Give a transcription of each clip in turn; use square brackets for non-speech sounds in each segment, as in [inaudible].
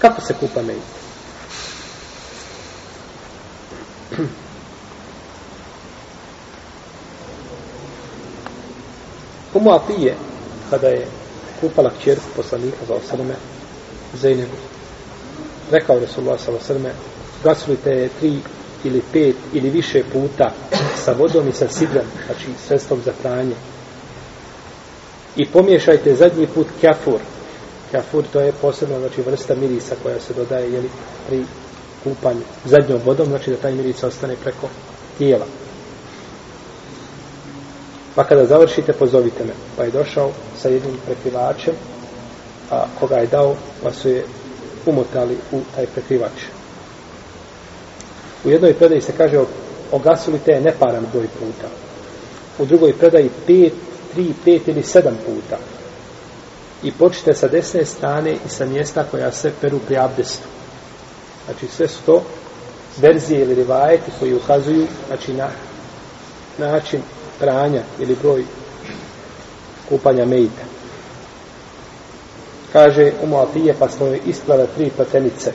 Kako se kupa meni? [clears throat] Umu Atije, kada je kupala kćerku poslanika za osrme, Zeynebu, rekao Resulullah sa osrme, gasulite je tri ili pet ili više puta sa vodom i sa sidrom, znači sredstvom za pranje, i pomješajte zadnji put kjafur, Kafur to je posebna znači, vrsta mirisa koja se dodaje jeli, pri kupanju zadnjom vodom, znači da taj miris ostane preko tijela. Pa kada završite, pozovite me. Pa je došao sa jednim prekrivačem, a koga je dao, pa su je umotali u taj prekrivač. U jednoj predaji se kaže ogasili te neparan broj puta. U drugoj predaji pet, tri, pet ili sedam puta i počite sa desne strane i sa mjesta koja se peru pri abdestu. Znači sve su to verzije ili rivajeti koji ukazuju znači, na način pranja ili broj kupanja mejta. Kaže Umu Atije pa smo joj isplala tri patenice.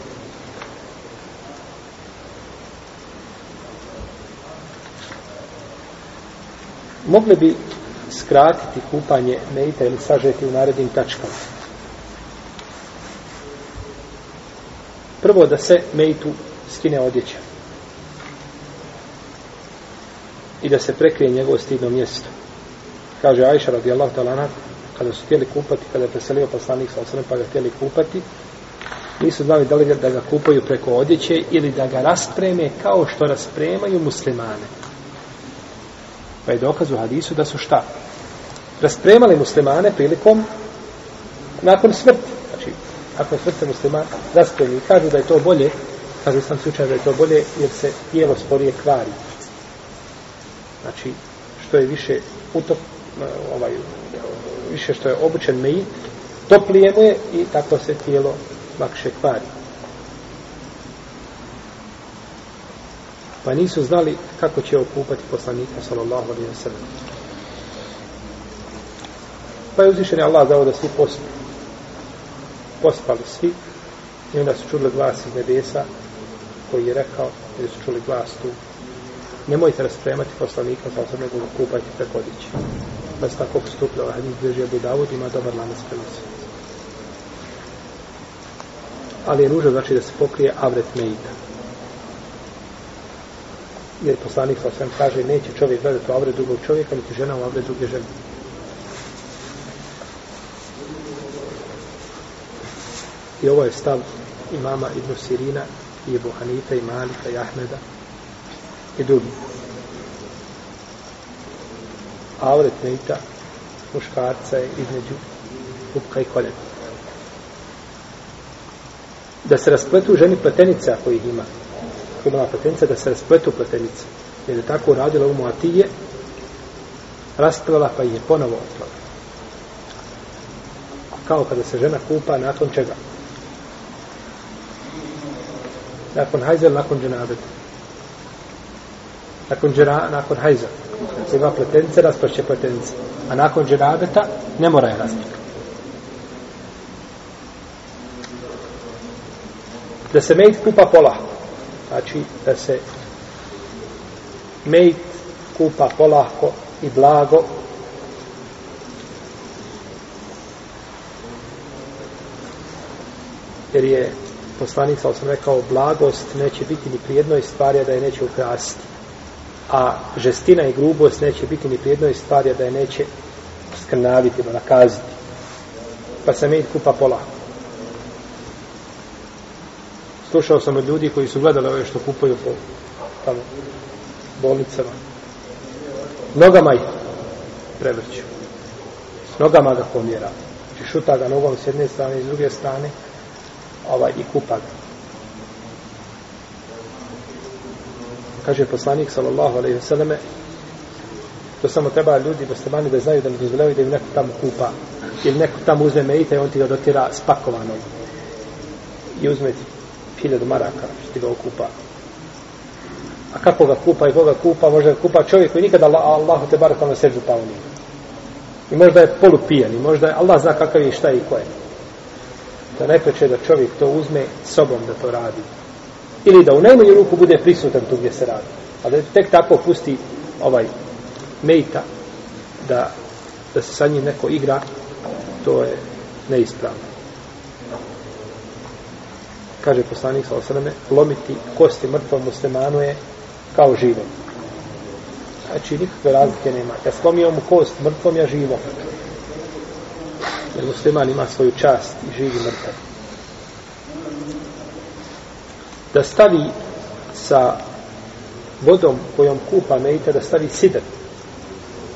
Mogli bi skratiti kupanje mejta ili sažeti u narednim tačkama. Prvo da se mejtu skine odjeća i da se prekrije njegovo stidno mjesto. Kaže Ajša radijallahu talanak, kada su htjeli kupati, kada je preselio poslanik sa osrem, pa ga htjeli kupati, nisu znali da li da ga kupaju preko odjeće ili da ga raspreme kao što raspremaju muslimane. Pa je dokaz u hadisu da su šta? raspremali muslimane prilikom nakon smrti. Znači, nakon smrti muslimana raspremili. Kažu da je to bolje, kažu sam slučaj da je to bolje, jer se tijelo sporije kvari. Znači, što je više utop, ovaj, više što je obučen meji, toplije mu je i tako se tijelo lakše kvari. Pa nisu znali kako će okupati poslanika, sallallahu alaihi wa sallam. Pa je uzvišen Allah zao da svi pospali. Pospali svi. I onda su čuli glas iz nebesa koji je rekao, jer su čuli glas tu. Nemojte raspremati poslanika, sa pa osobno ga kupajte preko odići. Pa se tako postupio, a njih drži Abu Dawud, ima dobar lanac prenosi. Ali je nužno znači da se pokrije avret mejita. Jer poslanik sa osam kaže, neće čovjek gledati u avret drugog čovjeka, niti žena u avret druge žene. I ovo je stav imama Ibn Sirina i Ibu Hanita i Malika i Ahmeda i drugi. Avret Neita muškarca je između kupka i koljena. Da se raspletu ženi pletenice ako ih ima. Ako imala pletenica, da se raspletu pletenice. Jer je tako uradila umu Atije, rastrala pa ih je ponovo otvala. Kao kada se žena kupa nakon čega? Nakon čega? nakon hajza ili nakon dženabeta? Nakon, džera, nakon hajza. Kad se ima pletence, rasprašće pletence. A nakon dženabeta, ne mora je rasprašiti. Da se mejt kupa pola. Znači, da se mejt kupa polahko i blago, jer je poslanik sa osam rekao, blagost neće biti ni prijednoj stvari, a da je neće ukrasiti. A žestina i grubost neće biti ni prijednoj stvari, a da je neće skrnaviti, ili nakaziti. Pa se med kupa polako. Slušao sam od ljudi koji su gledali ove što kupuju po tamo, bolnicama. Nogama ih prevrću. Nogama ga pomjera. Znači, šuta ga nogom s jedne strane i s druge strane ovaj i kupa ga. Kaže poslanik sallallahu alejhi ve selleme to samo treba ljudi bosmani da znaju da ne dozvoljavaju da im neko tamo kupa ili neko tamo uzme meita i on ti ga dotira spakovanog i uzme ti hiljadu maraka što ti ga okupa a kako ga kupa i koga kupa može ga kupa čovjek koji nikada Allah, Allah te barakom na seđu pao nije i možda je polupijan i možda je Allah zna kakav je šta i ko je da najpreče da čovjek to uzme sobom da to radi. Ili da u najmanju ruku bude prisutan tu gdje se radi. A da tek tako pusti ovaj mejta da, da se sa njim neko igra, to je neispravno. Kaže poslanik sa osrame, lomiti kosti mrtvom muslimanu je kao živom. Znači, nikakve razlike nema. Ja slomio mu kost mrtvom, ja živom jer musliman ima svoju čast i živi mrtav. Da stavi sa vodom kojom kupa mejta, da stavi sider.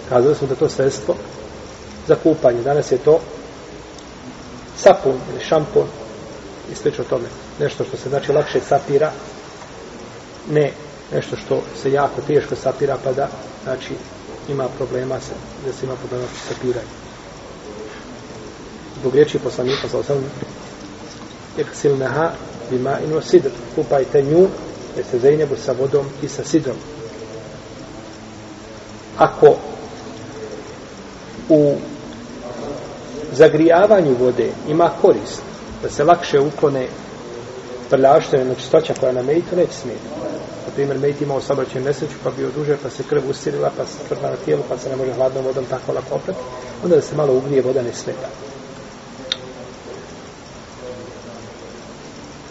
Kazali smo da to sredstvo za kupanje. Danas je to sapun ili šampun i sl. tome. Nešto što se znači lakše sapira, ne nešto što se jako teško sapira, pa da znači ima problema sa, da se ima problema sa sapiranjem zbog riječi poslanika sa osam eksil neha bima inu sidr kupajte nju jer se zajnjebu sa vodom i sa sidrom ako u zagrijavanju vode ima korist da se lakše uklone prljaštene na čistoća koja na meditu neće smijeti na primjer medit imao sabraćenu nesreću pa bio duže pa se krv usirila pa se krva na tijelu pa se ne može hladnom vodom tako lako oprati onda da se malo ugrije voda ne smeta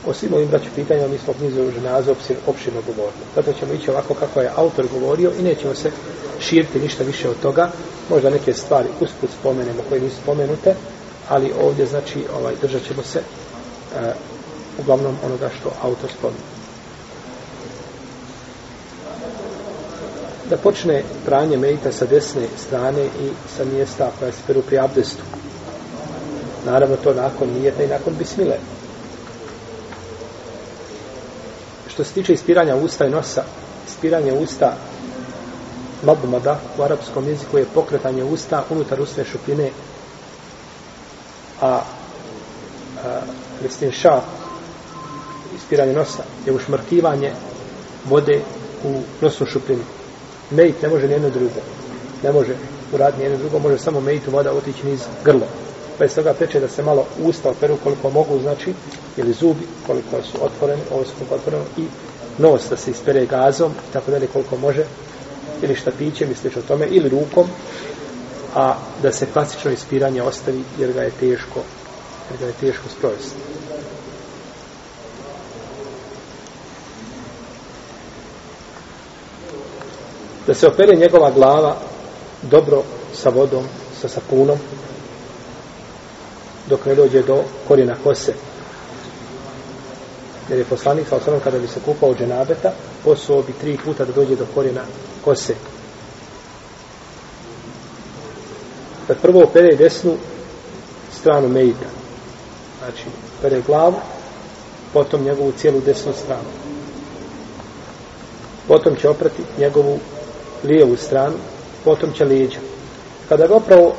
O svim ovim braću pitanja mi smo knjizu u ženazu opširno govorili. Zato ćemo ići ovako kako je autor govorio i nećemo se širiti ništa više od toga. Možda neke stvari usput spomenemo koje nisu spomenute, ali ovdje znači ovaj držat ćemo se e, uglavnom onoga što autor spomenuo. Da počne pranje medita sa desne strane i sa mjesta koja se peru pri abdestu. Naravno to nakon nijeta i nakon bismileta. što se tiče ispiranja usta i nosa, ispiranje usta mabumada u arapskom jeziku je pokretanje usta unutar usne šupine, a, a listin ša, ispiranje nosa, je ušmrkivanje vode u nosnu šupinu. Mejt ne može nijedno drugo. Ne može uraditi nijedno drugo, može samo mejtu voda otići niz grlo pa je svega preče da se malo usta operu koliko mogu, znači, ili zubi koliko su otvoreni, ovo su otvoreni, i nos da se ispere gazom, tako dalje koliko može, ili štapiće, misliš o tome, ili rukom, a da se klasično ispiranje ostavi jer ga je teško jer ga je teško sprovesti. Da se opere njegova glava dobro sa vodom, sa sapunom, dok ne dođe do korijena kose. Jer je poslanik sa osnovom kada bi se kupao dženabeta, posuo bi tri puta da dođe do korijena kose. Kad prvo opere desnu stranu medita, znači opere glavu, potom njegovu cijelu desnu stranu. Potom će oprati njegovu lijevu stranu, potom će lijeđa. Kada ga opravo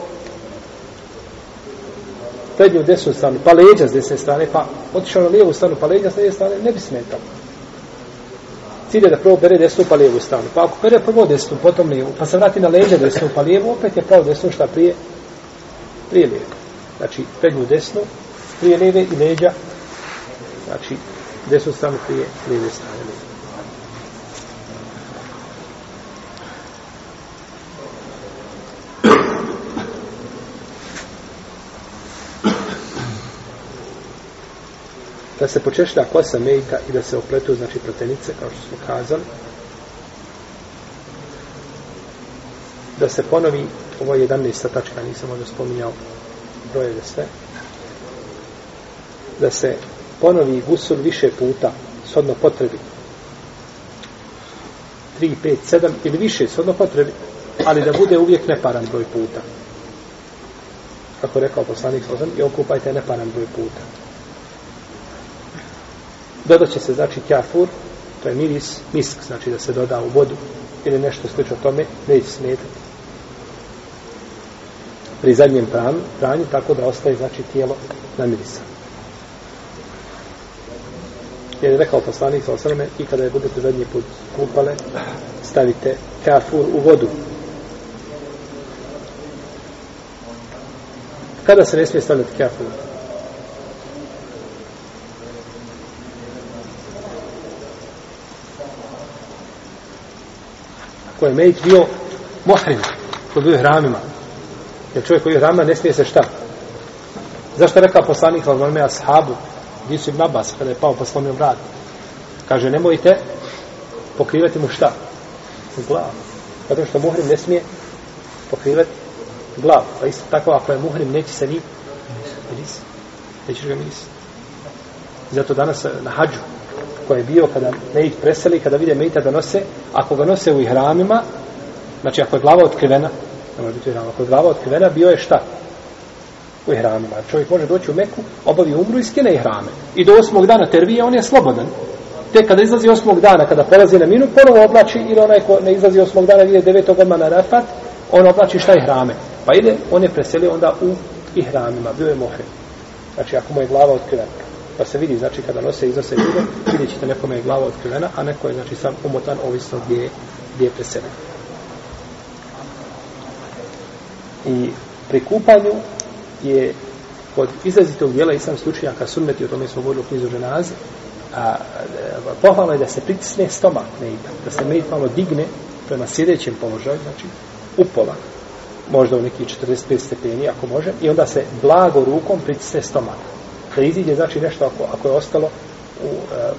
prednju desnu stranu, pa leđa s desne strane, pa otišao na lijevu stranu, pa leđa s desne strane, ne bi smetalo. Cilj je da prvo bere desnu pa lijevu stranu. Pa ako bere prvo desnu, potom lijevu, pa se vrati na leđa desnu pa lijevu, opet je pravo desnu šta prije, prije lijeve. Znači, prednju desnu, prije lijeve i leđa, znači, desnu stranu prije lijeve strane. da se počešlja kosa mejita i da se opletu, znači, pletenice, kao što smo kazali. Da se ponovi, ovo je 11. tačka, nisam možda spominjao brojeve sve. Da se ponovi gusul više puta, shodno potrebi. 3, 5, 7 ili više, shodno potrebi, ali da bude uvijek neparan broj puta. Kako rekao poslanik, i okupajte neparan broj puta dodat će se znači kjafur, to je miris, misk, znači da se doda u vodu ili nešto slično tome, neće smetati. Pri zadnjem pran, pranju, tako da ostaje znači tijelo na mirisa. Jer je rekao poslanik sa osrame, i kada je budete zadnji put kupale, stavite kafur u vodu. Kada se ne smije stavljati kafur? ko je mejit bio mohrim, ko je bio hramima. Jer čovjek koji je hramima ne smije se šta. Zašto je rekao poslanik ali vrme ashabu, gdje su im nabas, kada je pao pa slomio vrat? Kaže, nemojte pokrivati mu šta? Glavu. Zato što muhrim ne smije pokrivati glavu. Pa isto tako, ako je muhrim, neće se ni miris. Nećeš ga miris. Zato danas eh, na hađu, ko je bio kada Mejit preseli, kada vide Mejita da nose, ako ga nose u ihramima, znači ako je glava otkrivena, ne može biti u ihramima, ako je glava otkrivena, bio je šta? U ihramima. Čovjek može doći u Meku, obavi umru i skine ihrame. I do osmog dana tervije on je slobodan. Te kada izlazi osmog dana, kada prelazi na minu, ponovo oblači, ili onaj ko ne izlazi osmog dana, vide devetog odmah na Rafat, on oblači šta je hrame. Pa ide, on je preselio onda u ihramima, bio je mohrim. Znači, ako mu je glava otkrivena pa se vidi, znači, kada nose i iznose ljude, vidjet ćete nekome je glava otkrivena, a neko je, znači, sam umotan, ovisno gdje je, gdje je presene. I pri kupanju je kod izrazitog dijela islam slučenjaka sunneti, o tome smo govorili u knjizu ženazi, a, a e, pohvala je da se pritisne stomak ne ide, da se mrit malo ono digne prema sjedećem položaju, znači upola, možda u nekih 45 stepeni ako može, i onda se blago rukom pritisne stomak da iziđe znači nešto ako, ako je ostalo u, e,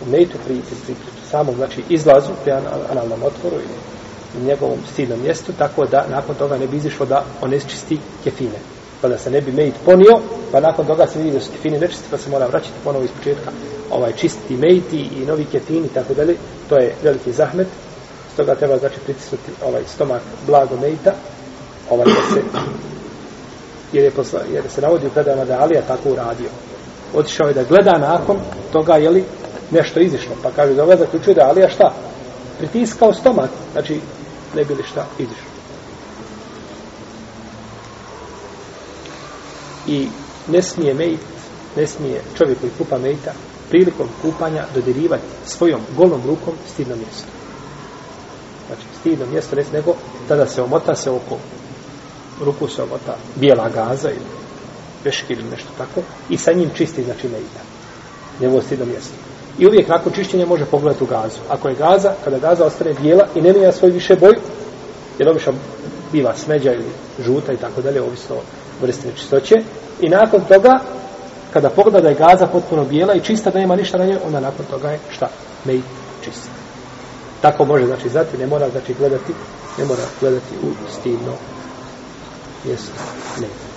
u mejtu pri, pri, pri, pri, samom znači izlazu pri analnom otvoru i, i njegovom stilnom mjestu tako da nakon toga ne bi izišlo da onečisti kefine pa da se ne bi mejt ponio pa nakon toga se vidi da su kefine nečisti pa se mora vraćati ponovo iz početka ovaj čistiti mejti i novi kefini i tako dalje to je veliki zahmet stoga treba znači pritisnuti ovaj stomak blago mejta ovaj da se jer, je posla, jer se navodi u predama da Alija tako uradio otišao je da gleda nakon toga je li nešto izišlo. Pa kaže da ga ovaj zaključuje da Alija šta? Pritiskao stomak. Znači, ne bi li šta izišlo. I ne smije mejt, ne smije čovjek koji kupa mejta prilikom kupanja dodirivati svojom golom rukom stidno mjesto. Znači, stidno mjesto ne nego tada se omota se oko ruku se omota bijela gaza ili vešek ili nešto tako, i sa njim čisti, znači ne ide. Njegovo stidno mjesto. I uvijek nakon čišćenja može pogledati u gazu. Ako je gaza, kada gaza ostane bijela i ne mija svoj više boj, jer obično biva smeđa ili žuta i tako dalje, ovisno vrste nečistoće, i nakon toga, kada pogleda da je gaza potpuno bijela i čista da nema ništa na njoj, onda nakon toga je šta? Mej čist. Tako može znači zati, ne mora znači gledati, ne mora gledati u stilno mjesto. Ne. Mjesto.